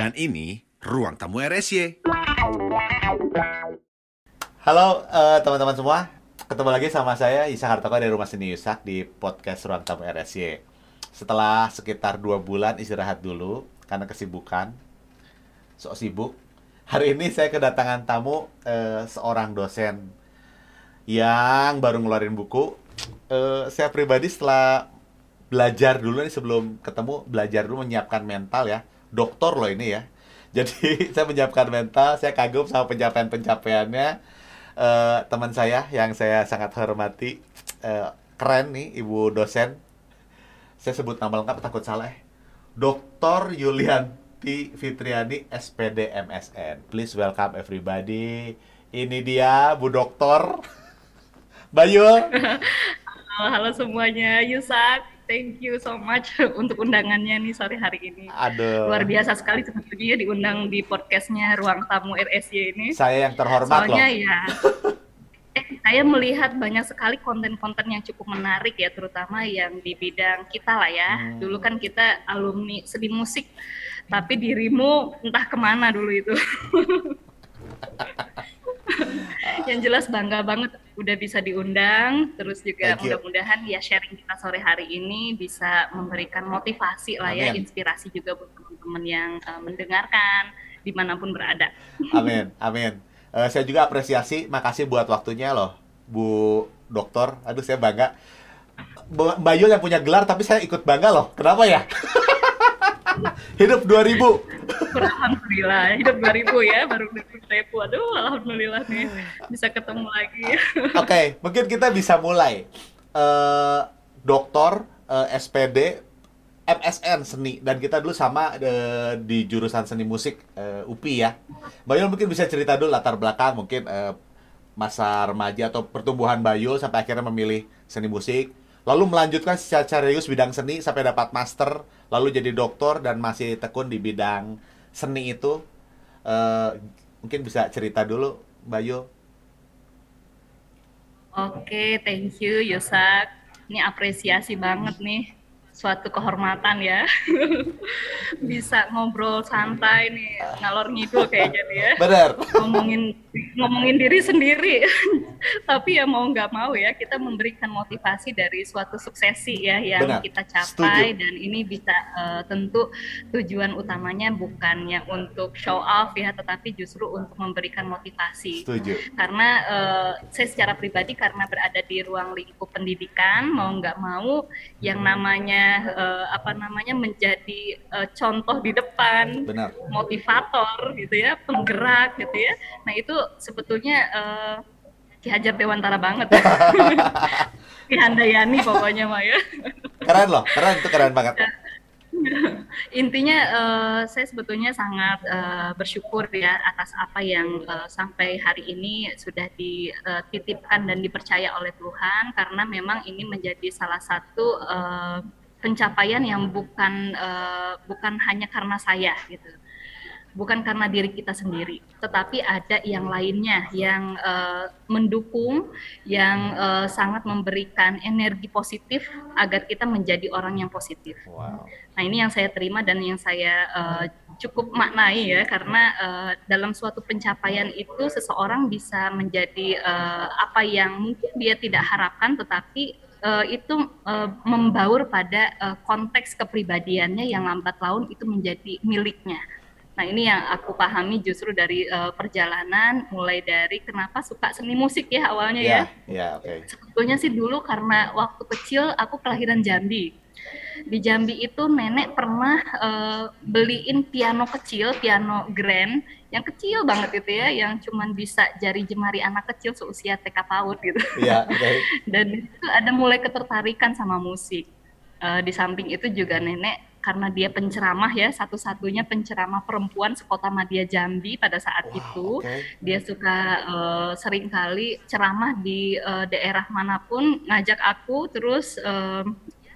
Dan ini Ruang Tamu RSY. Halo eh, teman-teman semua, ketemu lagi sama saya Isa Hartoko dari Rumah Seni Yusak di podcast Ruang Tamu RSY. Setelah sekitar dua bulan istirahat dulu karena kesibukan, sok sibuk. Hari ini saya kedatangan tamu eh, seorang dosen yang baru ngeluarin buku. Eh, saya pribadi setelah belajar dulu nih sebelum ketemu belajar dulu menyiapkan mental ya dokter loh ini ya. Jadi saya menyiapkan mental saya kagum sama pencapaian-pencapaiannya eh, teman saya yang saya sangat hormati Eh, keren nih ibu dosen. Saya sebut nama lengkap takut salah eh. Dr. Yulianti Fitriani SPD MSN please welcome everybody. Ini dia Bu Dokter Bayu. Halo, halo semuanya, Yusak. Thank you so much untuk undangannya nih sore hari ini. aduh Luar biasa sekali sebetulnya diundang di podcastnya Ruang Tamu RSY ini. saya yang terhormat Soalnya loh ya, eh, saya melihat banyak sekali konten-konten yang cukup menarik ya, terutama yang di bidang kita lah ya. Hmm. Dulu kan kita alumni seni musik, tapi dirimu entah ke mana dulu itu. yang jelas bangga banget udah bisa diundang terus juga mudah-mudahan ya sharing kita sore hari ini bisa memberikan motivasi lah ya inspirasi juga buat teman-teman yang eh, mendengarkan di mana pun berada Amin, amin. Eh, saya juga apresiasi, makasih buat waktunya loh, Bu Dokter. Aduh, saya bangga. Mbak Yul yang punya gelar, tapi saya ikut bangga loh. Kenapa ya? Hidup 2000. Alhamdulillah hidup 2000 ya baru 2000 aduh alhamdulillah nih bisa ketemu lagi Oke, mungkin kita bisa mulai. Eh, doktor, eh, SPD, MSN seni dan kita dulu sama eh, di jurusan seni musik eh, UPI ya. Mbak Yul mungkin bisa cerita dulu latar belakang mungkin eh, masa remaja atau pertumbuhan Mbak Yul sampai akhirnya memilih seni musik. Lalu melanjutkan secara serius bidang seni sampai dapat master, lalu jadi doktor dan masih tekun di bidang seni itu. Eh, mungkin bisa cerita dulu Mbak Yul. Oke, thank you Yusak. Ini apresiasi banget nih. Suatu kehormatan ya. Bisa ngobrol santai nih, ngalor ngidul kayaknya nih ya. Bener. Ngomongin ngomongin diri sendiri. Tapi ya mau nggak mau ya, kita memberikan motivasi dari suatu suksesi ya yang Benar. kita capai Setuju. dan ini bisa eh, tentu tujuan utamanya bukannya untuk show off ya, tetapi justru untuk memberikan motivasi Setuju. karena eh, saya secara pribadi karena berada di ruang lingkup pendidikan mau nggak mau yang namanya eh, apa namanya menjadi eh, contoh di depan Benar. motivator gitu ya penggerak gitu ya nah itu sebetulnya eh, Ki Hajar Dewantara banget Ki Handayani pokoknya mah ya Keren loh, keren itu keren banget. intinya eh, saya sebetulnya sangat eh, bersyukur ya atas apa yang eh, sampai hari ini sudah dititipkan dan dipercaya oleh Tuhan karena memang ini menjadi salah satu eh, pencapaian yang bukan eh, bukan hanya karena saya gitu bukan karena diri kita sendiri, tetapi ada yang lainnya yang eh, mendukung, yang eh, sangat memberikan energi positif agar kita menjadi orang yang positif. Wow. Nah ini yang saya terima dan yang saya eh, cukup maknai ya karena eh, dalam suatu pencapaian itu seseorang bisa menjadi eh, apa yang mungkin dia tidak harapkan tetapi eh, itu eh, membaur pada eh, konteks kepribadiannya yang lambat laun itu menjadi miliknya. Nah ini yang aku pahami justru dari eh, perjalanan mulai dari kenapa suka seni musik ya awalnya ya. Ya, ya, oke. Sebetulnya sih dulu karena waktu kecil aku kelahiran Jambi. Di Jambi itu nenek pernah eh, beliin piano kecil, piano grand, yang kecil banget itu ya, yang cuman bisa jari jemari anak kecil seusia TK PAUD gitu. Iya, oke. Dan di situ ada mulai ketertarikan sama musik. Eh, di samping itu juga nenek karena dia penceramah ya, satu-satunya penceramah perempuan sekota Madia Jambi pada saat Wow, itu oke. dia suka eh, sering kali ceramah di eh, daerah mana pun ngajak aku terus eh,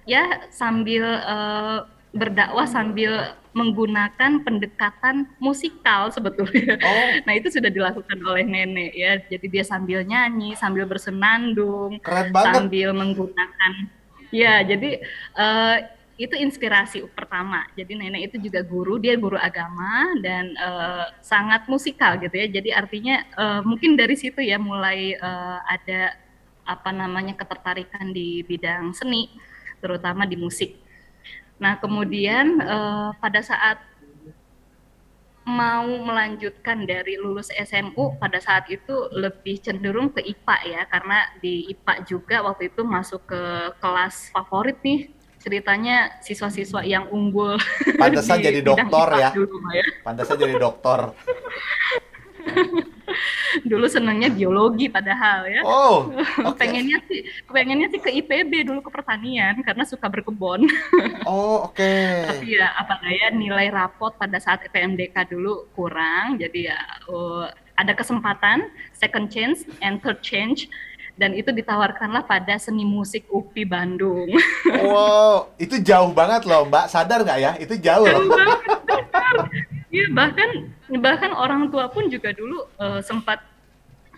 ya sambil eh, berdakwah sambil menggunakan pendekatan musikal sebetulnya. Oh, Nah itu sudah dilakukan oleh nenek ya. Jadi dia sambil nyanyi, sambil bersenandung, keren banget. sambil menggunakan ya jadi eh, itu inspirasi pertama. Jadi nenek itu juga guru, dia guru agama dan uh, sangat musikal gitu ya. Jadi artinya uh, mungkin dari situ ya mulai uh, ada apa namanya ketertarikan di bidang seni, terutama di musik. Nah kemudian uh, pada saat mau melanjutkan dari lulus SMU pada saat itu lebih cenderung ke IPA ya karena di IPA juga waktu itu masuk ke kelas favorit nih ceritanya siswa-siswa yang unggul. Pantesan jadi dokter ya. Dulu, ya. Pantesan jadi dokter. dulu senangnya biologi padahal ya. Oh. Okay. pengennya sih pengennya sih ke IPB dulu ke pertanian karena suka berkebun. oh, oke. Okay. Tapi ya apa daya nilai rapot pada saat PMDK dulu kurang jadi ya uh, ada kesempatan second chance and third chance dan itu ditawarkanlah pada seni musik UPI Bandung. Wow, itu jauh banget loh, Mbak. Sadar nggak ya? Itu jauh. Jauh banget, Iya, bahkan bahkan orang tua pun juga dulu uh, sempat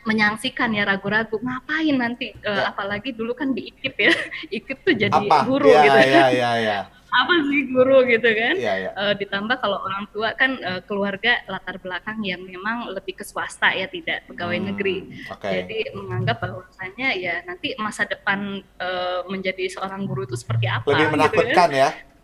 menyaksikan ya ragu-ragu ngapain nanti uh, ya. apalagi dulu kan di IKIP ya IKIP tuh jadi Apa? guru ya, gitu ya, ya, ya apa sih guru gitu kan iya, iya. Uh, ditambah kalau orang tua kan uh, keluarga latar belakang yang memang lebih ke swasta ya tidak pegawai hmm, negeri okay. jadi menganggap bahwasanya ya nanti masa depan uh, menjadi seorang guru itu seperti apa lebih menakutkan gitu, ya, ya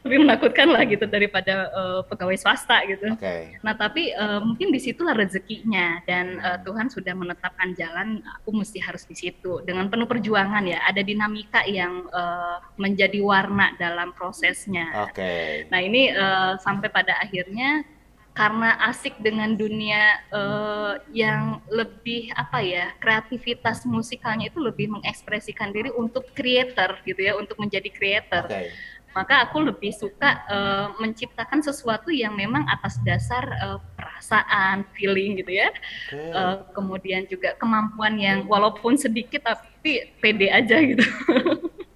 lebih menakutkan lah gitu daripada uh, pegawai swasta gitu. Okay. Nah tapi uh, mungkin di situlah rezekinya dan uh, Tuhan sudah menetapkan jalan. Aku mesti harus di situ dengan penuh perjuangan ya. Ada dinamika yang uh, menjadi warna dalam prosesnya. Okay. Nah ini uh, sampai pada akhirnya karena asik dengan dunia uh, yang lebih apa ya kreativitas musikalnya itu lebih mengekspresikan diri untuk creator gitu ya untuk menjadi creator. Okay maka aku lebih suka uh, menciptakan sesuatu yang memang atas dasar uh, perasaan, feeling gitu ya. Okay. Uh, eh, kemudian juga kemampuan yang walaupun sedikit tapi pede aja gitu.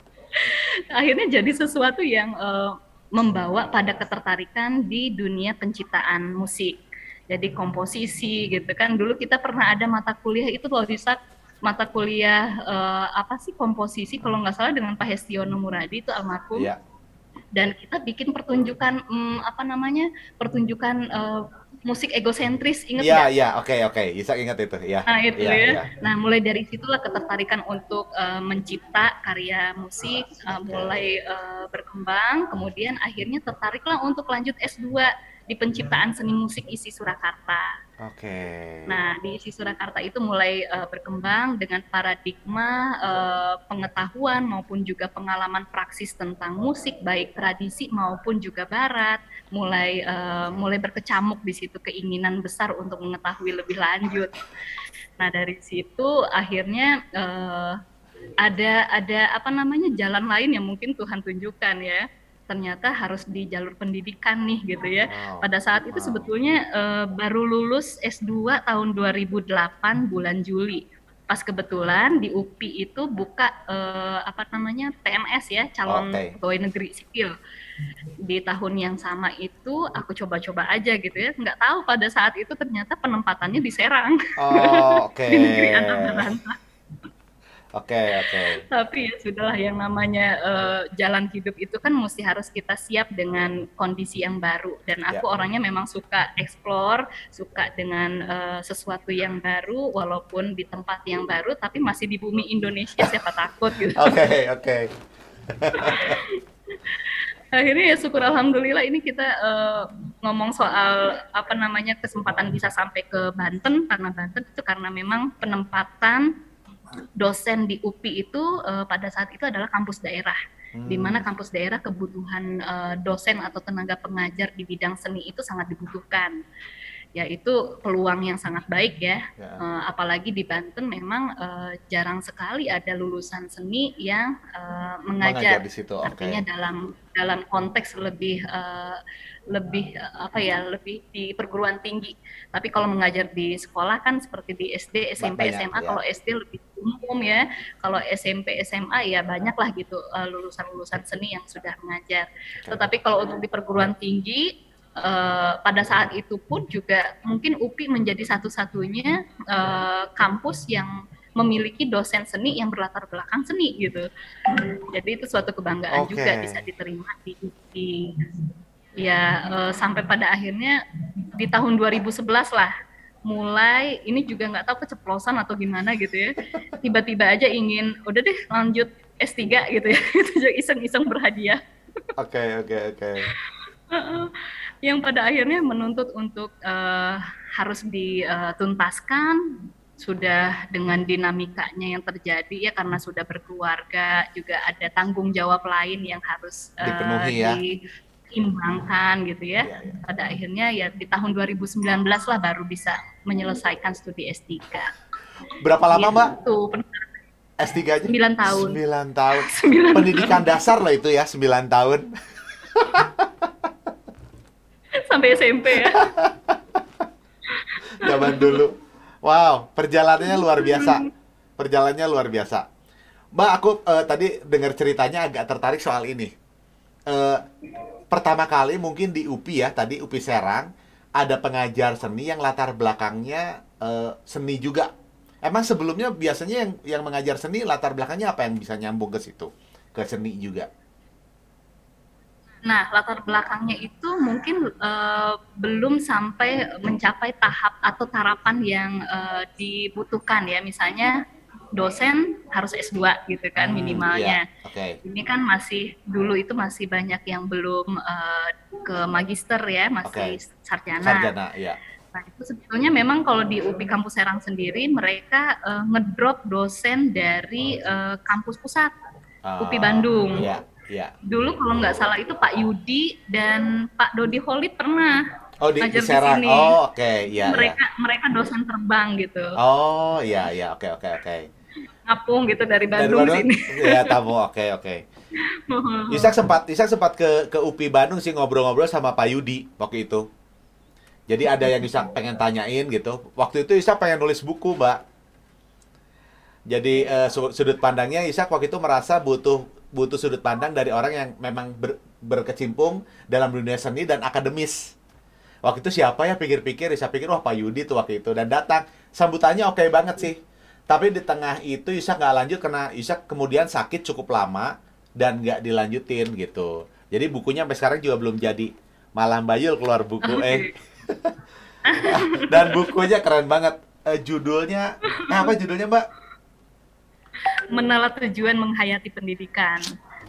Akhirnya jadi sesuatu yang uh, membawa pada ketertarikan di dunia penciptaan musik. Jadi komposisi gitu kan. Dulu kita pernah ada mata kuliah itu loh bisa mata kuliah uh, apa sih komposisi kalau nggak salah dengan Pak Hestiono Muradi itu almarhum. Yeah dan kita bikin pertunjukan um, apa namanya pertunjukan uh, musik egosentris ingat ya? Iya iya oke oke bisa ingat itu ya. Nah itu ya. ya. ya. Nah mulai dari situlah ketertarikan untuk uh, mencipta karya musik uh, mulai uh, berkembang kemudian akhirnya tertariklah untuk lanjut S2 di penciptaan seni musik isi Surakarta. Oke. Okay. Nah, di isi Surakarta itu mulai uh, berkembang dengan paradigma uh, pengetahuan maupun juga pengalaman praksis tentang musik baik tradisi maupun juga barat, mulai uh, mulai berkecamuk di situ keinginan besar untuk mengetahui lebih lanjut. Nah, dari situ akhirnya uh, ada ada apa namanya jalan lain yang mungkin Tuhan tunjukkan ya ternyata harus di jalur pendidikan nih gitu ya. Wow. Pada saat itu sebetulnya uh, baru lulus S2 tahun 2008 bulan Juli. Pas kebetulan di UPI itu buka uh, apa namanya PNS ya, calon okay. pegawai negeri sipil. Di tahun yang sama itu aku coba-coba aja gitu ya. Nggak tahu pada saat itu ternyata penempatannya di Serang. Oh, okay. di negeri Antar Oke, okay, oke. Okay. Tapi ya sudahlah yang namanya uh, jalan hidup itu kan mesti harus kita siap dengan kondisi yang baru. Dan aku yeah. orangnya memang suka explore, suka dengan uh, sesuatu yang baru, walaupun di tempat yang baru, tapi masih di bumi Indonesia siapa takut gitu. Oke, okay, oke. Okay. Akhirnya ya syukur alhamdulillah ini kita uh, ngomong soal apa namanya kesempatan bisa sampai ke Banten karena Banten itu karena memang penempatan dosen di UPI itu uh, pada saat itu adalah kampus daerah hmm. di mana kampus daerah kebutuhan uh, dosen atau tenaga pengajar di bidang seni itu sangat dibutuhkan ya itu peluang yang sangat baik ya, ya. Uh, apalagi di Banten memang uh, jarang sekali ada lulusan seni yang uh, mengajar, mengajar di situ. artinya okay. dalam dalam konteks lebih uh, lebih uh, apa ya lebih di perguruan tinggi tapi kalau mengajar di sekolah kan seperti di SD SMP banyak, SMA ya. kalau SD lebih umum ya kalau SMP SMA ya banyak lah gitu lulusan lulusan seni yang sudah mengajar okay. tetapi kalau untuk di perguruan tinggi Uh, pada saat itu pun juga mungkin UPI menjadi satu-satunya uh, kampus yang memiliki dosen seni yang berlatar belakang seni gitu. Jadi itu suatu kebanggaan Oke. juga bisa diterima di, di ya eh, sampai pada akhirnya di tahun 2011 lah mulai ini juga nggak tahu keceplosan atau gimana gitu ya tiba-tiba aja ingin udah deh lanjut S3 gitu ya itu iseng-iseng berhadiah Oke, oke, oke. Heeh. Yang pada akhirnya menuntut untuk eh, harus dituntaskan sudah dengan dinamikanya yang terjadi ya karena sudah berkeluarga juga ada tanggung jawab lain yang harus eh, Dipenuhi ya. diimbangkan gitu ya. Iya, iya. Pada akhirnya ya di tahun 2019 lah baru bisa menyelesaikan studi S3. Berapa lama, Mbak? Itu S3-nya? 9 tahun. 9 tahun. 9 Pendidikan dasar lah itu ya, 9 tahun. sampai SMP ya. Zaman dulu. Wow, perjalanannya luar biasa. Perjalanannya luar biasa. Mbak, aku eh, tadi dengar ceritanya agak tertarik soal ini. Eh, pertama kali mungkin di UPI ya, tadi UPI Serang, ada pengajar seni yang latar belakangnya eh, seni juga. Emang sebelumnya biasanya yang yang mengajar seni latar belakangnya apa yang bisa nyambung ke situ? Ke seni juga. Nah, latar belakangnya itu mungkin eh, belum sampai mencapai tahap atau tarapan yang eh, dibutuhkan ya. Misalnya dosen harus S2 gitu kan Hmm, minimalnya. iya. Oke. Ini kan masih dulu itu masih banyak yang belum eh, ke magister ya, masih Oke. sarjana. Sarjana, ya. Nah, itu sebetulnya memang kalau di UPI Kampus Serang sendiri mereka eh, ngedrop dosen dari eh, kampus pusat. UPI Bandung. Iya, iya. Dulu kalau nggak salah itu Pak Yudi dan Pak Dodi Holid pernah Oh, di, ngajar di Serang. sini. Oh, oke, iya, iya. mereka mereka dosen terbang gitu, Oh, iya, iya, oke, oke, oke. ngapung gitu dari Dari Bandung Bandung? sini. Ya, tamu, oke, oke. Isak sempat, Isak sempat ke ke UPI Bandung sih ngobrol-ngobrol sama Pak Yudi waktu itu. Jadi ada yang Isak pengen tanyain gitu. Waktu itu Isak pengen nulis buku, Mbak. Jadi su- sudut pandangnya Isak waktu itu merasa butuh butuh sudut pandang dari orang yang memang ber- berkecimpung dalam dunia seni dan akademis. Waktu itu siapa ya pikir-pikir, Isak pikir wah Pak Yudi tuh waktu itu dan datang. Sambutannya oke banget sih. Tapi di tengah itu Isak nggak lanjut karena Isak kemudian sakit cukup lama dan nggak dilanjutin gitu. Jadi bukunya sampai sekarang juga belum jadi. Malam Bayul keluar buku eh. dan bukunya keren banget. Eh, judulnya eh, apa judulnya Mbak? Menalat tujuan menghayati pendidikan.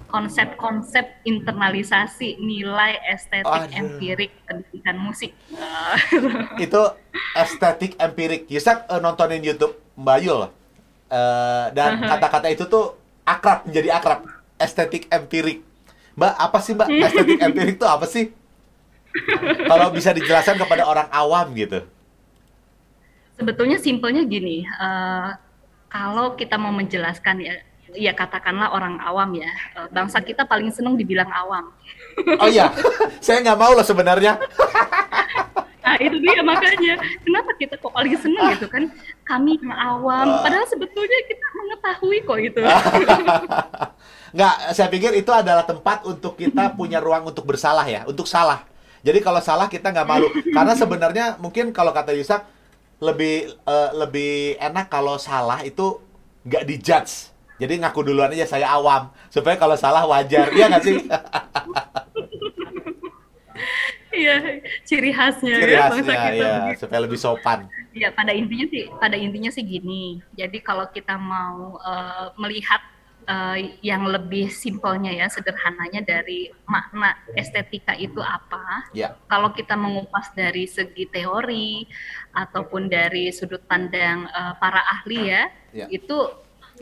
Konsep-konsep internalisasi nilai estetik Aduh. empirik pendidikan musik. itu estetik empirik. Yusak eh, nontonin YouTube Mbak Yul. Eh, dan kata-kata itu tuh akrab, menjadi akrab. Estetik empirik. Mbak, apa sih Mbak? Estetik empirik itu apa sih? Kalau bisa dijelaskan kepada orang awam gitu. Sebetulnya simpelnya gini, eh, kalau kita mau menjelaskan ya, ya katakanlah orang awam ya, eh, bangsa kita paling seneng dibilang awam. Oh iya, saya nggak mau loh sebenarnya. Nah itu dia makanya, kenapa kita kok paling seneng gitu kan? Kami yang awam, padahal sebetulnya kita mengetahui kok itu. Nggak, saya pikir itu adalah tempat untuk kita punya ruang untuk bersalah ya, untuk salah. Jadi kalau salah kita nggak malu, karena sebenarnya mungkin kalau kata Yusak lebih eh, lebih enak kalau salah itu nggak dijudge. Jadi ngaku duluan aja saya awam, supaya kalau salah wajar, iya nggak sih? Iya, ciri khasnya Ciri ya bangsa khasnya kita. ya, begitu. supaya lebih sopan. Ya pada intinya sih, pada intinya sih gini. Jadi kalau kita mau eh, melihat eh, yang lebih simpelnya ya, sederhananya dari makna estetika itu apa? Ya, Kalau kita mengupas dari segi teori ataupun dari sudut pandang eh, para ahli ya, Ya. itu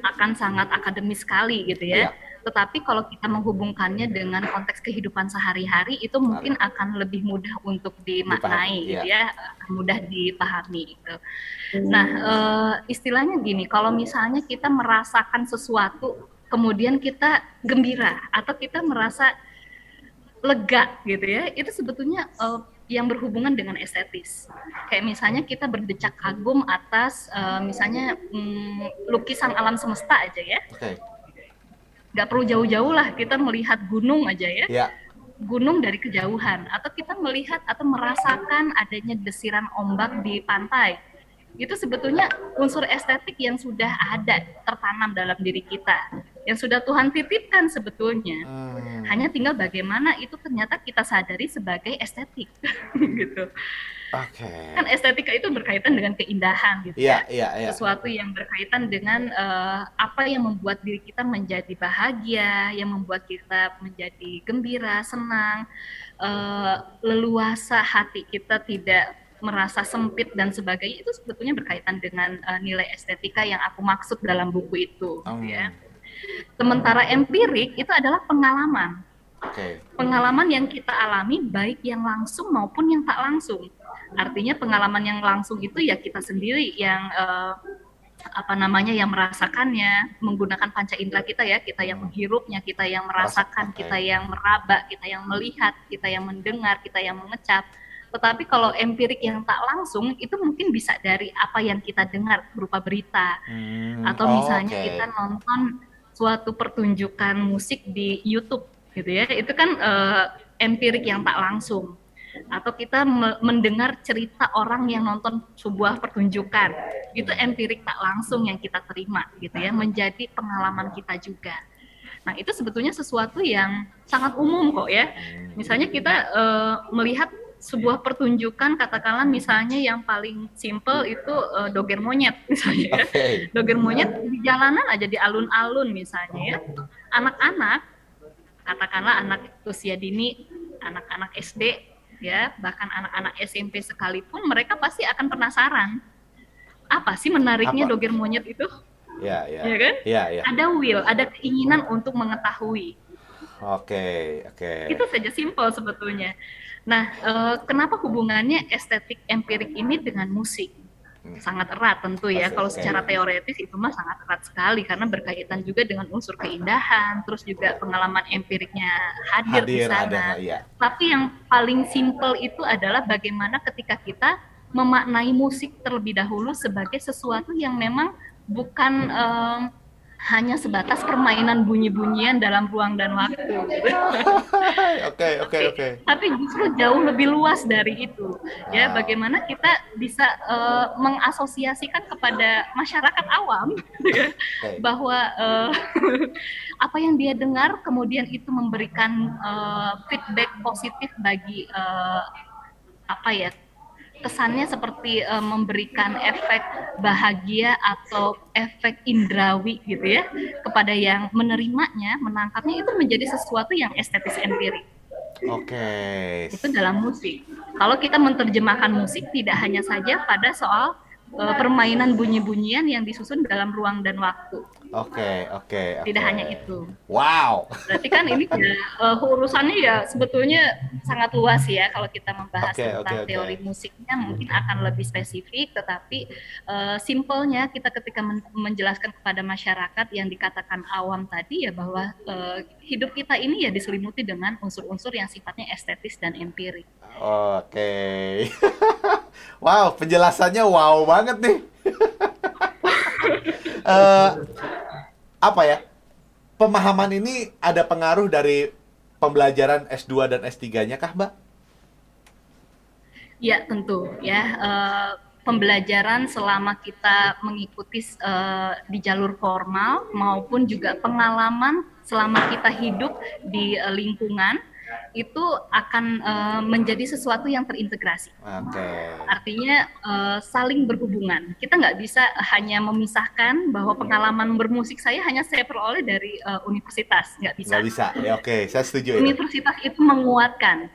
akan sangat akademis sekali gitu Ya. ya. Tetapi kalau kita menghubungkannya dengan konteks kehidupan sehari-hari itu mungkin akan lebih mudah untuk Dipahami, dimaknai gitu ya. ya, mudah dipahami gitu. Nah, eh, istilahnya gini, kalau misalnya kita merasakan sesuatu kemudian kita gembira atau kita merasa lega gitu ya, itu sebetulnya eh, yang berhubungan dengan estetis. Kayak misalnya kita berdecak kagum atas eh, misalnya mm, lukisan alam semesta aja ya. oke. Nggak perlu jauh-jauh lah kita melihat gunung aja ya. Ya, Gunung dari kejauhan atau kita melihat atau merasakan adanya desiran ombak di pantai. Itu sebetulnya unsur estetik yang sudah ada tertanam dalam diri kita, yang sudah Tuhan titipkan sebetulnya. Hmm. Hanya tinggal bagaimana itu ternyata kita sadari sebagai estetik, gitu. Okay. Kan estetika itu berkaitan dengan keindahan gitu yeah, ya. Yeah, yeah. Sesuatu yang berkaitan dengan uh, apa yang membuat diri kita menjadi bahagia, yang membuat kita menjadi gembira, senang, uh, leluasa hati kita tidak merasa sempit dan sebagainya itu sebetulnya berkaitan dengan uh, nilai estetika yang aku maksud dalam buku itu gitu ya. Sementara empirik itu adalah pengalaman. Okay. Pengalaman yang kita alami baik yang langsung maupun yang tak langsung Artinya pengalaman yang langsung itu ya kita sendiri yang uh, apa namanya yang merasakannya menggunakan panca indera kita ya kita yang menghirupnya kita yang merasakan kita yang meraba kita yang melihat kita yang mendengar kita yang mengecap tetapi kalau empirik yang tak langsung itu mungkin bisa dari apa yang kita dengar berupa berita. Hmm, atau misalnya okay. kita nonton suatu pertunjukan musik di YouTube gitu ya. Itu kan uh, empirik yang tak langsung. Atau kita me mendengar cerita orang yang nonton sebuah pertunjukan. Itu empirik tak langsung yang kita terima gitu ya. Menjadi pengalaman kita juga. Nah itu sebetulnya sesuatu yang sangat umum kok ya. Misalnya kita uh, melihat sebuah pertunjukan katakanlah misalnya yang paling simple itu uh, doger monyet misalnya ya. Doger monyet di jalanan aja di alun-alun misalnya ya. Anak-anak katakanlah anak usia dini, anak-anak SD ya bahkan anak-anak SMP sekalipun mereka pasti akan penasaran apa sih menariknya apa? doger monyet itu ya ya ya kan ya, ya. ada will ada keinginan untuk mengetahui oke okay, oke okay. itu saja simpel sebetulnya nah eh, kenapa hubungannya estetik empirik ini dengan musik Hmm. sangat erat tentu ya. Kalau secara teoretis itu mah sangat erat sekali karena berkaitan juga dengan unsur keindahan, terus juga pengalaman empiriknya hadir, hadir di sana. Ada, ya. Tapi yang paling simpel itu adalah bagaimana ketika kita memaknai musik terlebih dahulu sebagai sesuatu yang memang bukan um, hanya sebatas permainan bunyi-bunyian dalam ruang dan waktu. Oke, oke, oke. Tapi justru jauh lebih luas dari itu. Ya, wow. bagaimana kita bisa uh, mengasosiasikan kepada masyarakat awam okay. bahwa uh, apa yang dia dengar kemudian itu memberikan uh, feedback positif bagi uh, apa ya kesannya seperti uh, memberikan efek bahagia atau efek indrawi gitu ya kepada yang menerimanya, menangkapnya itu menjadi sesuatu yang estetis empirik. Oke. Okay. Itu dalam musik. Kalau kita menerjemahkan musik tidak hanya saja pada soal uh, permainan bunyi-bunyian yang disusun dalam ruang dan waktu. Oke, okay, oke. Okay, okay. Tidak hanya itu. Wow. Berarti kan ini ya, uh, urusannya ya sebetulnya sangat luas ya kalau kita membahas okay, tentang okay, teori okay. musiknya mungkin akan lebih spesifik, tetapi uh, simpelnya kita ketika men menjelaskan kepada masyarakat yang dikatakan awam tadi ya bahwa uh, hidup kita ini ya diselimuti dengan unsur-unsur yang sifatnya estetis dan empirik. Oke. Okay. wow, penjelasannya wow banget nih. uh, apa ya? Pemahaman ini ada pengaruh dari pembelajaran S2 dan S3-nya kah, Mbak? Ya, tentu ya. Uh, pembelajaran selama kita mengikuti uh, di jalur formal maupun juga pengalaman selama kita hidup di uh, lingkungan itu akan uh, menjadi sesuatu yang terintegrasi. Okay. Artinya uh, saling berhubungan. Kita nggak bisa hanya memisahkan bahwa pengalaman bermusik saya hanya saya peroleh dari uh, universitas, nggak bisa. Nggak bisa. Ya, Oke, okay. saya setuju. Universitas itu menguatkan.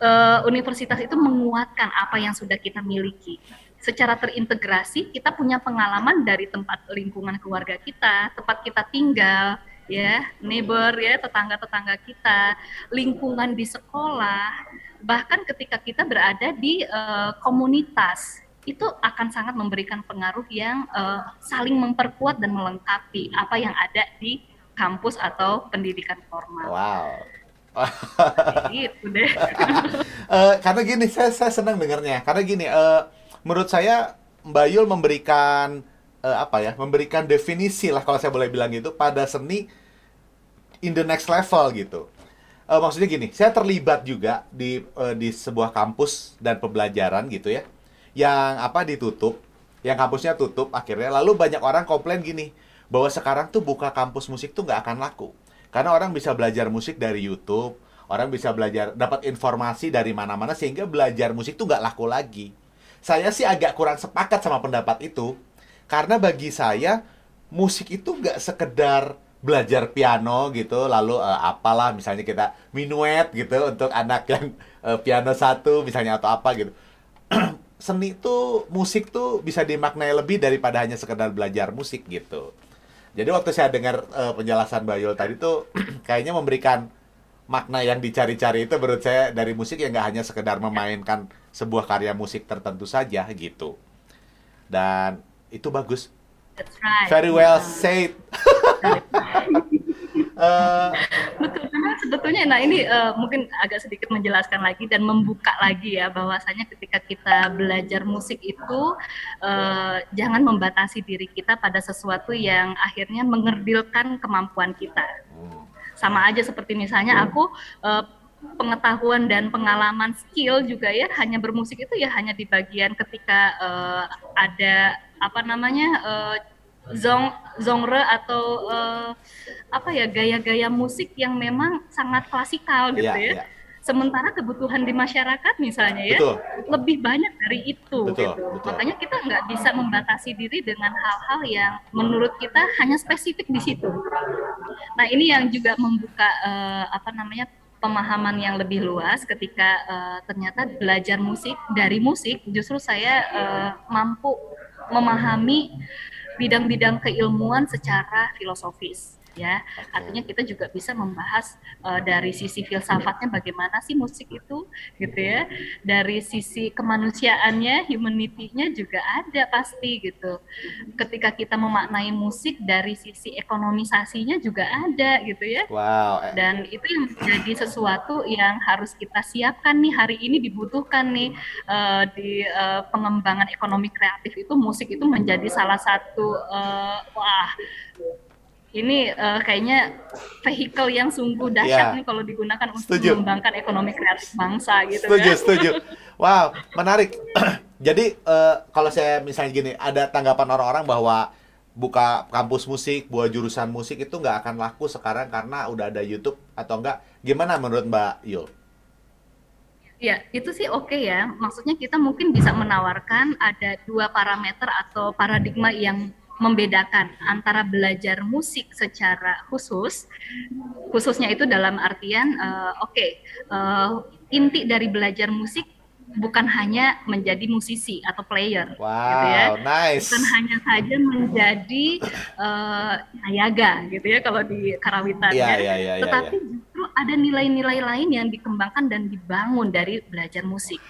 Uh, universitas itu menguatkan apa yang sudah kita miliki secara terintegrasi kita punya pengalaman dari tempat lingkungan keluarga kita, tempat kita tinggal, ya neighbor ya tetangga-tetangga kita lingkungan di sekolah bahkan ketika kita berada di uh, komunitas itu akan sangat memberikan pengaruh yang uh, saling memperkuat dan melengkapi apa yang ada di kampus atau pendidikan formal. Wow. gitu deh. uh, karena gini, saya saya senang dengarnya. Karena gini, uh, menurut saya Mbak Yul memberikan uh, apa ya? Memberikan definisi lah kalau saya boleh bilang gitu pada seni in the next level gitu. Uh, maksudnya gini, saya terlibat juga di uh, di sebuah kampus dan pembelajaran gitu ya, yang apa ditutup yang kampusnya tutup akhirnya. Lalu banyak orang komplain gini, bahwa sekarang tuh buka kampus musik tuh nggak akan laku. Karena orang bisa belajar musik dari YouTube, orang bisa belajar dapat informasi dari mana-mana sehingga belajar musik tuh nggak laku lagi. Saya sih agak kurang sepakat sama pendapat itu, karena bagi saya musik itu nggak sekedar belajar piano gitu lalu uh, apalah misalnya kita minuet gitu untuk anak yang uh, piano satu misalnya atau apa gitu. Seni tuh musik tuh bisa dimaknai lebih daripada hanya sekedar belajar musik gitu. Jadi waktu saya dengar uh, penjelasan Bayul tadi tuh kayaknya memberikan makna yang dicari-cari itu menurut saya dari musik yang nggak hanya sekedar memainkan sebuah karya musik tertentu saja gitu. Dan itu bagus That's right. very well said. Uh, betul karena sebetulnya nah ini uh, mungkin agak sedikit menjelaskan lagi dan membuka lagi ya bahwasanya ketika kita belajar musik itu uh, jangan membatasi diri kita pada sesuatu yang akhirnya mengerdilkan kemampuan kita. Sama aja seperti misalnya aku uh, pengetahuan dan pengalaman skill juga ya hanya bermusik itu ya hanya di bagian ketika uh, ada apa namanya uh, zong genre atau uh, apa ya gaya-gaya musik yang memang sangat klasikal gitu yeah, ya. Yeah. Sementara kebutuhan di masyarakat misalnya ya betul. lebih banyak dari itu betul, gitu. Betul. Makanya kita nggak bisa membatasi diri dengan hal-hal yang menurut kita hanya spesifik di situ. Nah ini yang juga membuka uh, apa namanya pemahaman yang lebih luas ketika uh, ternyata belajar musik dari musik justru saya uh, mampu memahami bidang-bidang keilmuan secara filosofis ya. Artinya kita juga bisa membahas uh, dari sisi filsafatnya bagaimana sih musik itu gitu ya. Dari sisi kemanusiaannya humanity-nya juga ada pasti gitu. Ketika kita memaknai musik dari sisi ekonomisasinya juga ada gitu ya. Wow. Dan itu yang menjadi sesuatu yang harus kita siapkan nih. Hari ini dibutuhkan nih uh, di uh, pengembangan ekonomi kreatif itu musik itu menjadi salah satu uh, wah ini uh, kayaknya vehicle yang sungguh dahsyat yeah. nih kalau digunakan untuk setuju. mengembangkan ekonomi kreatif bangsa gitu setuju, kan. Setuju, Wow, menarik. Jadi uh, kalau saya misalnya gini, ada tanggapan orang-orang bahwa buka kampus musik, buat jurusan musik itu nggak akan laku sekarang karena udah ada YouTube atau enggak? Gimana menurut Mbak Yul? Ya, itu sih oke okay ya. Maksudnya kita mungkin bisa menawarkan ada dua parameter atau paradigma yang membedakan antara belajar musik secara khusus, khususnya itu dalam artian uh, oke okay, uh, eh, inti dari belajar musik bukan hanya menjadi musisi atau player, wow, gitu ya, nice. bukan hanya saja menjadi uh, ayaga, gitu ya kalau di karawitan, yeah, ya. Yeah, yeah, tetapi yeah, yeah. justru ada nilai-nilai lain yang dikembangkan dan dibangun dari belajar musik.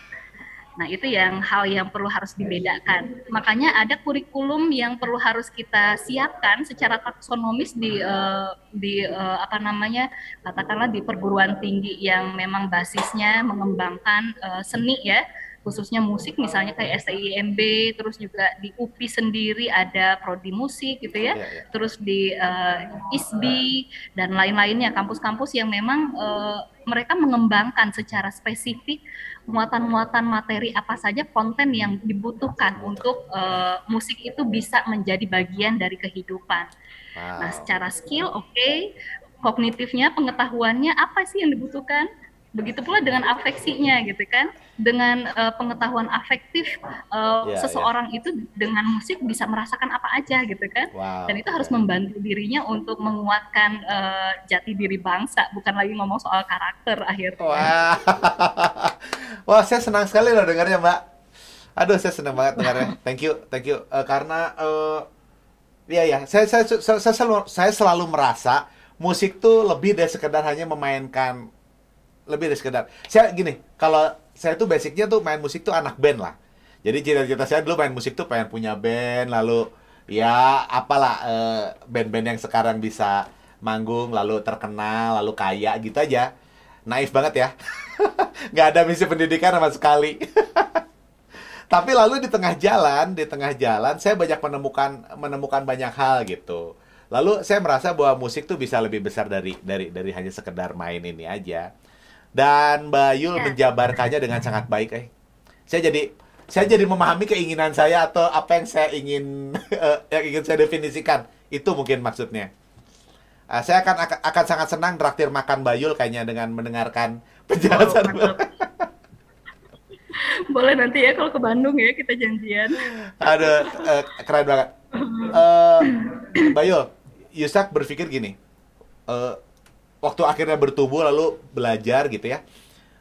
Nah, itu yang hal yang perlu harus dibedakan. Makanya ada kurikulum yang perlu harus kita siapkan secara taksonomis di uh, di uh, apa namanya? katakanlah di perguruan tinggi yang memang basisnya mengembangkan uh, seni ya khususnya musik misalnya kayak STIMB terus juga di UPI sendiri ada prodi musik gitu ya, ya, ya. terus di uh, ISBI dan lain-lainnya kampus-kampus yang memang uh, mereka mengembangkan secara spesifik muatan-muatan materi apa saja konten yang dibutuhkan untuk uh, musik itu bisa menjadi bagian dari kehidupan. Wow. Nah, secara skill oke, okay. kognitifnya, pengetahuannya apa sih yang dibutuhkan? Begitu pula dengan afeksinya gitu kan. Dengan uh, pengetahuan afektif uh, yeah, seseorang yeah. itu dengan musik bisa merasakan apa aja gitu kan. Wow. Dan itu harus membantu dirinya untuk menguatkan uh, jati diri bangsa, bukan lagi ngomong soal karakter akhirnya. Wow. Wah, saya senang sekali loh dengarnya, Mbak. Aduh, saya senang banget dengarnya. Thank you, thank you. Uh, karena uh, Iya ya, saya saya, saya saya selalu saya selalu merasa musik tuh lebih dari sekedar hanya memainkan lebih dari sekedar. Saya gini, kalau saya tuh basicnya tuh main musik tuh anak band lah. Jadi cita-cita saya dulu main musik tuh pengen punya band, lalu ya apalah uh, band-band yang sekarang bisa manggung, lalu terkenal, lalu kaya gitu aja. Naif banget ya. Nggak ada misi pendidikan sama sekali. Tapi lalu di tengah jalan, di tengah jalan saya banyak menemukan menemukan banyak hal gitu. Lalu saya merasa bahwa musik tuh bisa lebih besar dari dari dari hanya sekedar main ini aja. Dan Mbak Yul ya. menjabarkannya dengan sangat baik eh. Saya jadi saya jadi memahami keinginan saya atau apa yang saya ingin eh, yang ingin saya definisikan. Itu mungkin maksudnya. Uh, saya akan, akan akan sangat senang traktir makan bayul kayaknya dengan mendengarkan penjelasan. Oh, Boleh nanti ya kalau ke Bandung ya kita janjian. Ada uh, keren banget. Uh, Bayul, Yusak berpikir gini. Uh, waktu akhirnya bertumbuh lalu belajar gitu ya.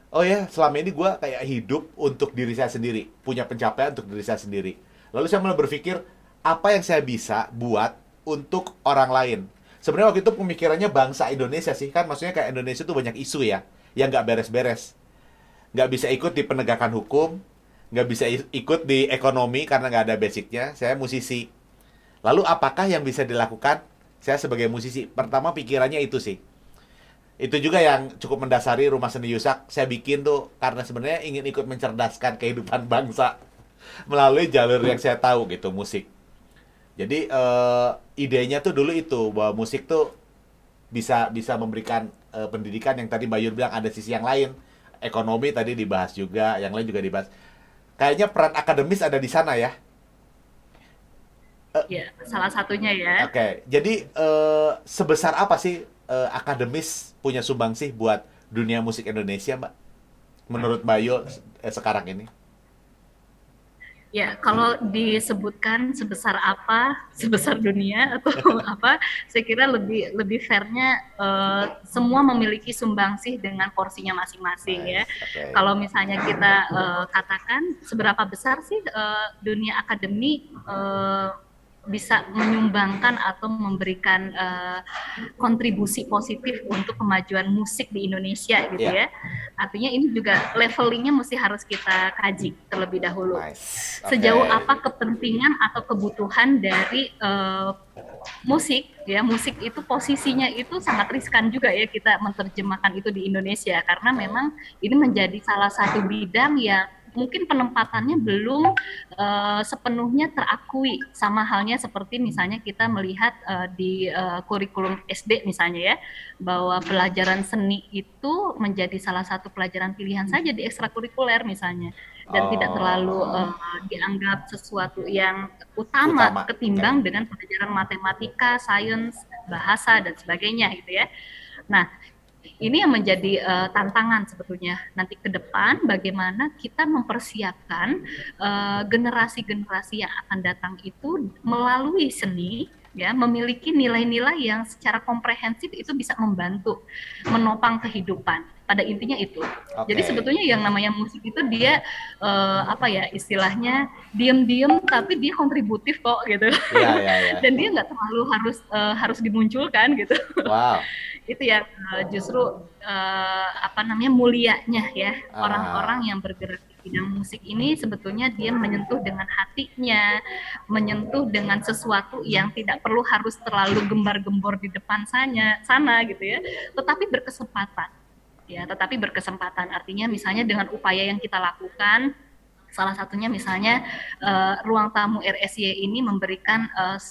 Oh ya, selama ini gue kayak hidup untuk diri saya sendiri, punya pencapaian untuk diri saya sendiri. Lalu saya mulai berpikir apa yang saya bisa buat untuk orang lain? Sebenarnya waktu itu pemikirannya bangsa Indonesia sih kan maksudnya kayak Indonesia tuh banyak isu ya yang nggak beres-beres. Nggak bisa ikut di penegakan hukum nggak bisa ikut di ekonomi karena nggak ada basicnya saya musisi. Lalu apakah yang bisa dilakukan? Saya sebagai musisi. Pertama pikirannya itu sih itu juga yang cukup mendasari rumah seni Yusak saya bikin tuh karena sebenarnya ingin ikut mencerdaskan kehidupan bangsa melalui jalur yang saya tahu gitu musik jadi uh, idenya tuh dulu itu bahwa musik tuh bisa bisa memberikan uh, pendidikan yang tadi Bayur bilang ada sisi yang lain. Ekonomi tadi dibahas juga, yang lain juga dibahas. Kayaknya peran akademis ada di sana ya. Uh, ya, salah satunya ya. Oke, okay. jadi uh, sebesar apa sih uh, akademis punya sumbang sih buat dunia musik Indonesia, Mbak? Menurut Bayu eh, sekarang ini? Ya, kalau disebutkan sebesar apa, sebesar dunia atau apa, saya kira lebih lebih fairnya uh, semua memiliki sumbangsih dengan porsinya masing-masing ya. Okay. Kalau misalnya kita uh, katakan seberapa besar sih uh, dunia akademi uh, bisa menyumbangkan atau memberikan uh, kontribusi positif untuk kemajuan musik di Indonesia gitu yeah. ya. Artinya ini juga levelingnya mesti harus kita kaji terlebih dahulu. Nice. Okay. Sejauh apa kepentingan atau kebutuhan dari uh, musik ya musik itu posisinya itu sangat riskan juga ya kita menerjemahkan itu di Indonesia karena memang ini menjadi salah satu bidang yang mungkin penempatannya belum uh, sepenuhnya terakui sama halnya seperti misalnya kita melihat uh, di uh, kurikulum SD misalnya ya bahwa pelajaran seni itu menjadi salah satu pelajaran pilihan saja di ekstrakurikuler misalnya dan oh. tidak terlalu uh, dianggap sesuatu yang utama, utama. ketimbang okay. dengan pelajaran matematika, sains, bahasa dan sebagainya gitu ya. Nah, ini yang menjadi uh, tantangan sebetulnya nanti ke depan bagaimana kita mempersiapkan eh, generasi-generasi uh, yang akan datang itu melalui seni ya memiliki nilai-nilai yang secara komprehensif itu bisa membantu menopang kehidupan pada intinya itu. Okay. Jadi sebetulnya yang namanya musik itu dia uh, apa ya istilahnya diem-diem tapi dia kontributif kok gitu. Yeah, yeah, yeah. Dan dia nggak terlalu harus uh, harus dimunculkan gitu. Wow. itu ya uh, justru uh, apa namanya mulianya ya ah. orang-orang uh. yang bergerak di bidang musik ini sebetulnya dia menyentuh dengan hatinya, menyentuh dengan sesuatu yang tidak perlu harus terlalu gembar-gembor di depan sana, sana gitu ya, tetapi berkesempatan ya tetapi berkesempatan artinya misalnya dengan upaya yang kita lakukan salah satunya misalnya uh, ruang tamu RSY ini memberikan uh,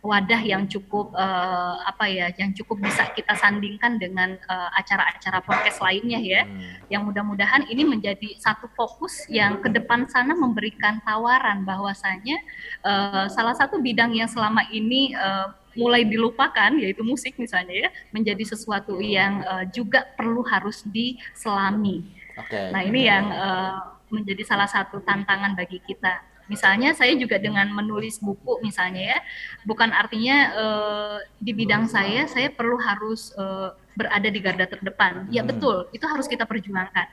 wadah yang cukup uh, apa ya yang cukup bisa kita sandingkan dengan acara-acara podcast lainnya ya hmm. yang mudah-mudahan ini menjadi satu fokus yang ke depan sana memberikan tawaran bahwasanya uh, salah satu bidang yang selama ini uh, mulai dilupakan yaitu musik misalnya ya menjadi sesuatu yang uh, juga perlu harus diselami. Okay. Nah ini yang uh, menjadi salah satu tantangan bagi kita. Misalnya saya juga dengan menulis buku misalnya ya, bukan artinya uh, di bidang saya saya perlu harus uh, berada di garda terdepan. Ya hmm. betul, itu harus kita perjuangkan.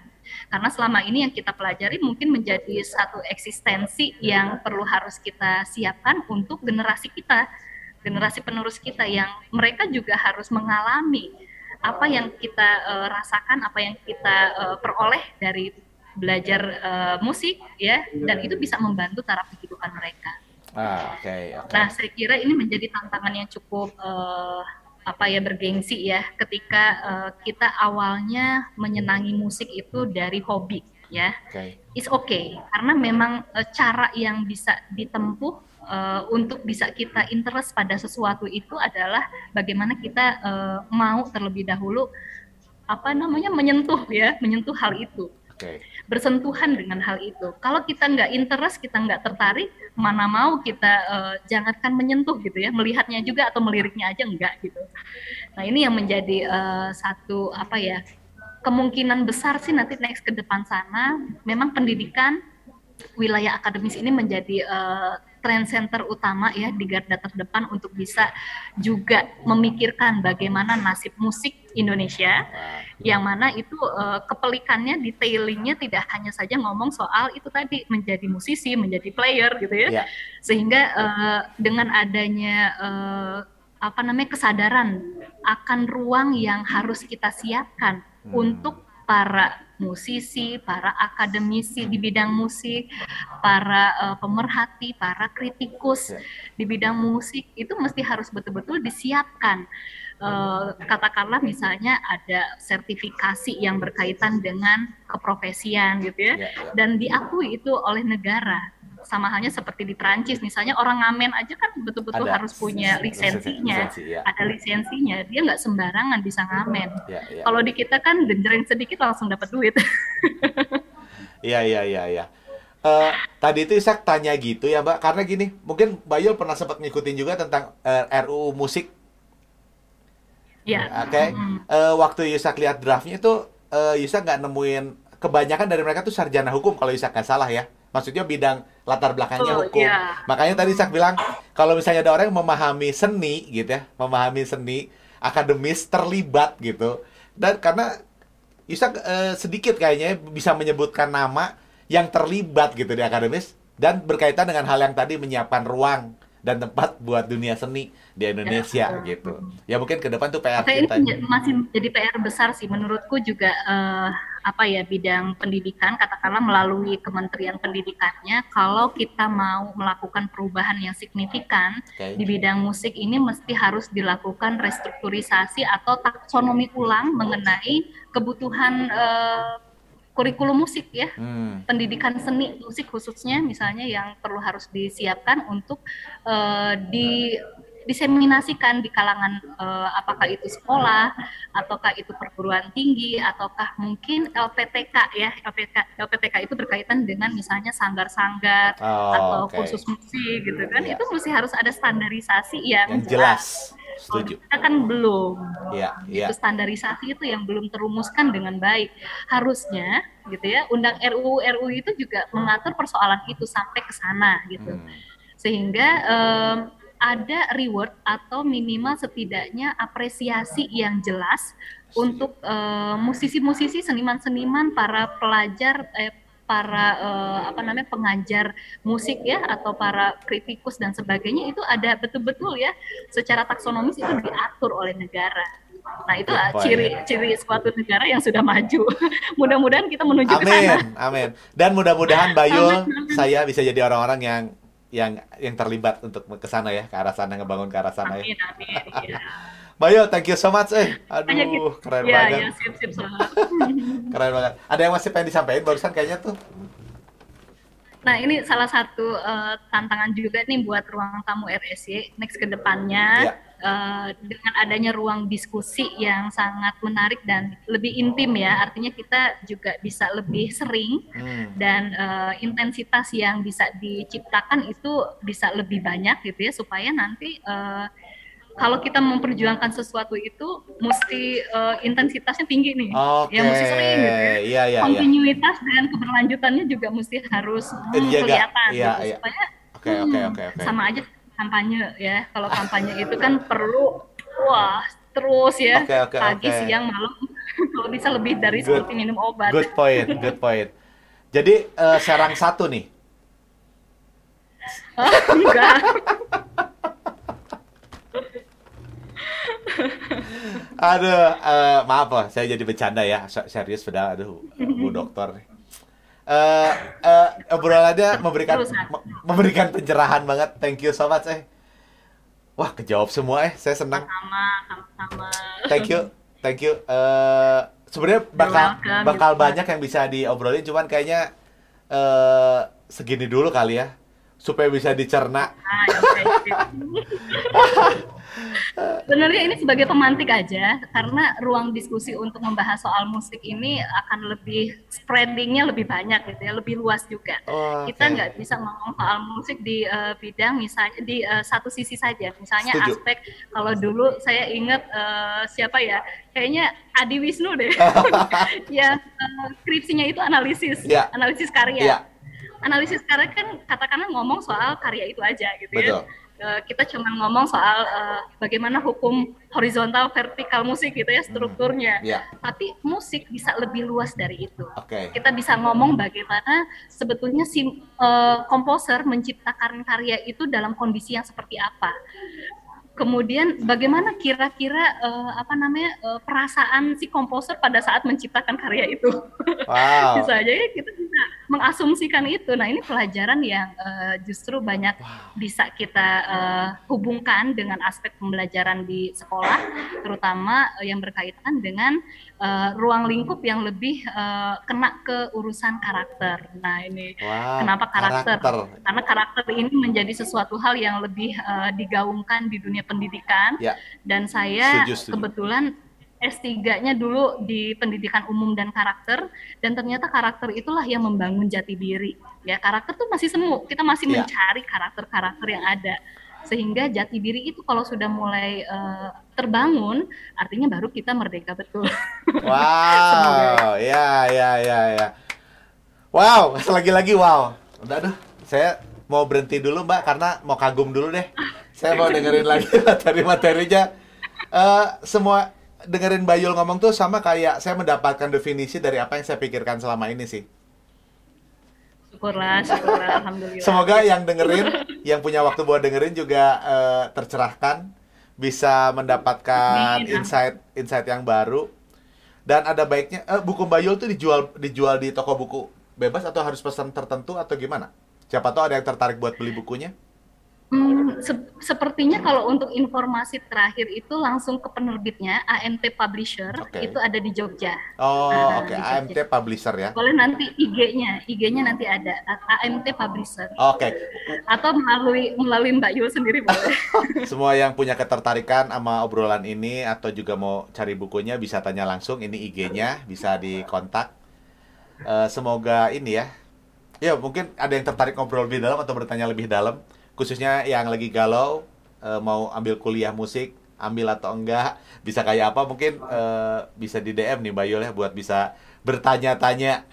Karena selama ini yang kita pelajari mungkin menjadi satu eksistensi yang perlu harus kita siapkan untuk generasi kita generasi penerus kita yang mereka juga harus mengalami apa yang kita uh, rasakan, apa yang kita uh, peroleh dari belajar uh, musik ya dan itu bisa membantu taraf kehidupan mereka. Ah, okay, okay. Nah, saya kira ini menjadi tantangan yang cukup uh, apa ya bergengsi ya ketika uh, kita awalnya menyenangi musik itu dari hobi ya. Okay. It's okay karena memang uh, cara yang bisa ditempuh uh, untuk bisa kita interest pada sesuatu itu adalah bagaimana kita uh, mau terlebih dahulu apa namanya menyentuh ya menyentuh hal itu Oke. bersentuhan dengan hal itu. Kalau kita nggak interest, kita nggak tertarik, mana mau kita eh, jangankan menyentuh gitu ya, melihatnya juga atau meliriknya aja enggak gitu. Nah ini yang menjadi eh, satu apa ya kemungkinan besar sih nanti next ke depan sana, memang pendidikan wilayah akademis ini menjadi uh, trend center utama ya di garda terdepan untuk bisa juga memikirkan bagaimana nasib musik Indonesia yang mana itu uh, kepelikannya detailingnya tidak hanya saja ngomong soal itu tadi menjadi musisi menjadi player gitu ya Ya. sehingga uh, dengan adanya uh, apa namanya kesadaran akan ruang yang harus kita siapkan Hmm. untuk para musisi, para akademisi di bidang musik, para uh, pemerhati, para kritikus Ya. di bidang musik itu mesti harus betul-betul disiapkan. Uh, katakanlah misalnya ada sertifikasi yang berkaitan dengan keprofesian gitu ya, Ya, ya. dan diakui itu oleh negara. Sama halnya seperti di Prancis, misalnya orang ngamen aja kan betul-betul harus punya lisensinya, lisensi, ya. ada lisensinya. Dia nggak sembarangan bisa ngamen. Ya, ya. Kalau di kita kan genjreng sedikit langsung dapat duit. Iya, iya, iya, iya. Eh, tadi itu Isak tanya gitu ya, Mbak, karena gini, mungkin Mbak Yul pernah sempat ngikutin juga tentang eh, RUU musik, ya. oke? Mm. Eh, waktu Yusak lihat draftnya itu, eh, Yusak nggak nemuin, kebanyakan dari mereka tuh sarjana hukum kalau Yusak nggak salah ya. Maksudnya bidang latar belakangnya Oh, hukum. iya. Makanya tadi Isak bilang, kalau misalnya ada orang yang memahami seni gitu ya, memahami seni, akademis, terlibat gitu. Dan karena Yusak eh, sedikit kayaknya bisa menyebutkan nama yang terlibat gitu di akademis dan berkaitan dengan hal yang tadi menyiapkan ruang dan tempat buat dunia seni di Indonesia betul. gitu. Ya mungkin ke depan tuh PR ini kita. menja- masih jadi PR besar sih menurutku juga eh, apa ya bidang pendidikan katakanlah melalui Kementerian Pendidikannya kalau kita mau melakukan perubahan yang signifikan Oke. di bidang musik ini mesti harus dilakukan restrukturisasi atau taksonomi ulang mengenai kebutuhan eh, kurikulum musik ya Hmm. pendidikan seni musik khususnya misalnya yang perlu harus disiapkan untuk eh, di diseminasikan di kalangan eh, apakah itu sekolah ataukah itu perguruan tinggi ataukah mungkin LPTK ya LPTK LPTK itu berkaitan dengan misalnya sanggar-sanggar Oh, atau oke. kursus musik gitu kan Iya. itu mesti harus ada standarisasi yang, Yang jelas. Setuju. kita kan belum Iya, iya. itu standarisasi itu yang belum terumuskan dengan baik harusnya gitu ya undang RUU RUU itu juga mengatur persoalan itu sampai ke sana gitu Hmm. sehingga em, ada reward atau minimal setidaknya apresiasi yang jelas untuk eh, musisi-musisi seniman-seniman para pelajar eh, para eh, apa namanya pengajar musik ya atau para kritikus dan sebagainya itu ada betul-betul ya secara taksonomis itu diatur oleh negara. Nah itu Good point. ciri ciri suatu negara yang sudah maju. Mudah-mudahan kita menuju ke sana. Amin, amin. Dan mudah-mudahan Bayul saya bisa jadi orang-orang yang yang yang terlibat untuk ke sana ya, ke arah sana ngebangun ke arah sana ya. Amin amin. Ya. Bayul, thank you so much eh. Aduh, keren ya, banget. Ya, sip, sip. Keren banget. Ada yang masih pengen disampaikan barusan kayaknya tuh. Nah, ini salah satu eh, tantangan juga nih buat ruang tamu RSY next ke depannya Ya. eh, dengan adanya ruang diskusi yang sangat menarik dan lebih intim ya. Artinya kita juga bisa lebih sering Hmm. dan eh, intensitas yang bisa diciptakan itu bisa lebih banyak gitu ya supaya nanti eh, kalau kita memperjuangkan sesuatu itu mesti eh, intensitasnya tinggi nih. Oke. Ya mesti sering gitu ya Iya, iya, iya. kontinuitas dan keberlanjutannya juga mesti harus hmm, Dijaga. kelihatan Iya, gitu, iya. supaya Oke, oke, hmm, oke, oke. sama aja kampanye ya kalau kampanye itu kan perlu wah terus ya Oke, oke, pagi oke. siang malam kalau bisa lebih dari Good. seperti minum obat Good point, good point. Jadi eh, serang satu nih. enggak Aduh, eh, maaf lah, saya jadi bercanda ya. Se- Serius sudah, aduh, Bu Dokter. Eh, eh, obrolannya memberikan me- memberikan pencerahan banget. Thank you so much, eh. Wah, kejawab semua, eh. Saya senang. sama sama Thank you, thank you. Eh, sebenarnya bakal welcome, bakal banyak yang bisa diobrolin, cuman kayaknya eh segini dulu kali ya. Supaya bisa dicerna. Ah, oke. Sebenarnya ini sebagai pemantik aja, karena ruang diskusi untuk membahas soal musik ini akan lebih spreadingnya lebih banyak gitu ya, lebih luas juga. Oh, Kita oke. nggak bisa ngomong soal musik di eh, bidang misalnya di eh, satu sisi saja. Misalnya Setuju. aspek kalau dulu saya ingat eh, siapa ya, kayaknya Adi Wisnu deh, yang eh, skripsinya itu analisis, Iya. analisis karya Iya, analisis karya kan katakanlah ngomong soal karya itu aja gitu betul. ya. Eh, kita cuma ngomong soal eh, bagaimana hukum horizontal vertikal musik gitu ya strukturnya. Iya, Tapi musik bisa lebih luas dari itu. oke. Kita bisa ngomong bagaimana sebetulnya si eh, komposer menciptakan karya itu dalam kondisi yang seperti apa. Kemudian bagaimana kira-kira eh, apa namanya eh, perasaan si komposer pada saat menciptakan karya itu Wow. bisa aja ya kita bisa mengasumsikan itu. Nah ini pelajaran yang eh, justru banyak bisa kita eh, hubungkan dengan aspek pembelajaran di sekolah, terutama yang berkaitan dengan eh, ruang lingkup yang lebih eh, kena ke urusan karakter. Nah ini Wow. Kenapa karakter? Karakter. karena karakter ini menjadi sesuatu hal yang lebih eh, digaungkan di dunia pendidikan Ya. dan saya Setuju, setuju. kebetulan S3-nya dulu di pendidikan umum dan karakter dan ternyata karakter itulah yang membangun jati diri. Ya, karakter tuh masih semu, kita masih Ya. mencari karakter-karakter yang ada. Sehingga jati diri itu kalau sudah mulai eh, terbangun, artinya baru kita merdeka betul. Wow, ya, ya, ya, ya. Wow, lagi-lagi wow. Udah, aduh, saya mau berhenti dulu Mbak karena mau kagum dulu deh. Saya mau dengerin lagi materi-materinya. Eh, semua dengerin Bayul ngomong tuh sama kayak saya mendapatkan definisi dari apa yang saya pikirkan selama ini sih. Syukurlah, syukurlah, alhamdulillah. Semoga yang dengerin, yang punya waktu buat dengerin juga eh, tercerahkan, bisa mendapatkan insight insight yang baru. Dan ada baiknya eh, buku Bayul tuh dijual dijual di toko buku bebas atau harus pesan tertentu atau gimana? Siapa tahu ada yang tertarik buat beli bukunya? Hmm, se- sepertinya kalau untuk informasi terakhir itu langsung ke penerbitnya AMT Publisher Oke. itu ada di Jogja. Oh, Ah, oke, di AMT. Publisher ya. Boleh nanti IG-nya, IG-nya nanti ada AMT Publisher Oke, atau melalui melalui Mbak Yul sendiri boleh. semua yang punya ketertarikan sama obrolan ini atau juga mau cari bukunya bisa tanya langsung. Ini IG-nya bisa dikontak. Eh, semoga ini ya. Ya mungkin ada yang tertarik ngobrol lebih dalam atau bertanya lebih dalam. Khususnya yang lagi galau eh, mau ambil kuliah musik, ambil atau enggak, bisa kayak apa mungkin eh, bisa di DM nih Mbak Yul ya buat bisa bertanya-tanya.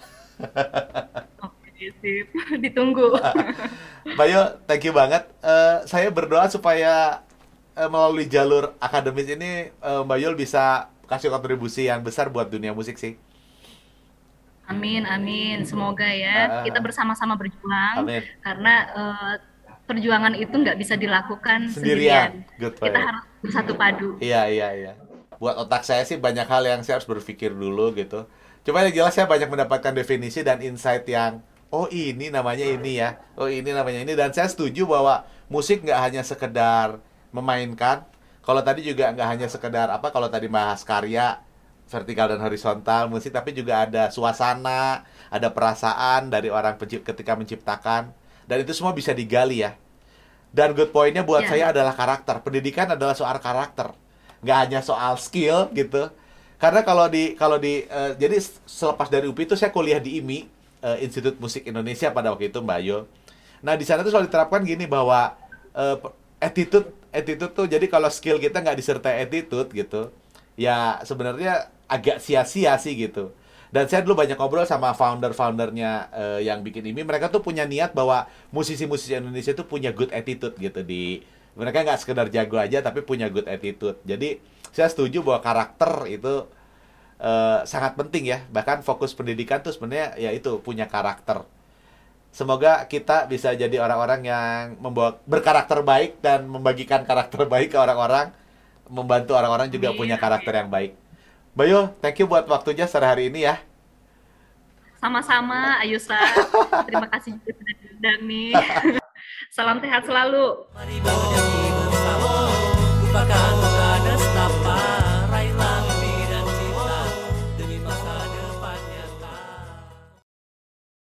Oke, sip. Ditunggu. Mbak Yul, thank you banget. Eh, saya berdoa supaya eh, melalui jalur akademis ini eh, Mbak Yul bisa kasih kontribusi yang besar buat dunia musik sih. Amin, amin. Semoga Ah. ya kita bersama-sama berjuang Amin. karena eh, perjuangan itu nggak bisa dilakukan Sendirian. sendirian. Good Kita harus bersatu padu. Iya, iya, iya. Buat otak saya sih banyak hal yang saya harus berpikir dulu gitu. Cuma yang jelas saya banyak mendapatkan definisi dan insight yang oh ini namanya ini ya, oh ini namanya ini dan saya setuju bahwa musik nggak hanya sekedar memainkan. Kalau tadi juga nggak hanya sekedar apa kalau tadi bahas karya vertikal dan horizontal musik tapi juga ada suasana, ada perasaan dari orang ketika menciptakan dan itu semua bisa digali ya. Dan good point-nya buat Ya. saya adalah karakter. Pendidikan adalah soal karakter. Nggak hanya soal skill gitu. Karena kalau di kalau di eh, jadi selepas dari UPI itu saya kuliah di IMI, eh, Institut Musik Indonesia pada waktu itu Mbak Ayu. Nah, di sana tuh selalu diterapkan gini bahwa eh, attitude attitude tuh jadi kalau skill kita nggak disertai attitude gitu, ya sebenarnya agak sia-sia sih gitu. Dan saya dulu banyak ngobrol sama founder-foundernya eh, yang bikin ini. Mereka tuh punya niat bahwa musisi-musisi Indonesia tuh punya good attitude gitu di mereka nggak sekedar jago aja tapi punya good attitude. Jadi saya setuju bahwa karakter itu eh, sangat penting ya. Bahkan fokus pendidikan tuh sebenarnya ya itu punya karakter. Semoga kita bisa jadi orang-orang yang membawa berkarakter baik dan membagikan karakter baik ke orang-orang, membantu orang-orang juga punya karakter yang baik. Bayu, thank you buat waktunya sore hari ini ya. Sama-sama Ayusa. Terima kasih juga sudah diundang nih. Salam sehat selalu. Mari bernyanyi bersama Lupakan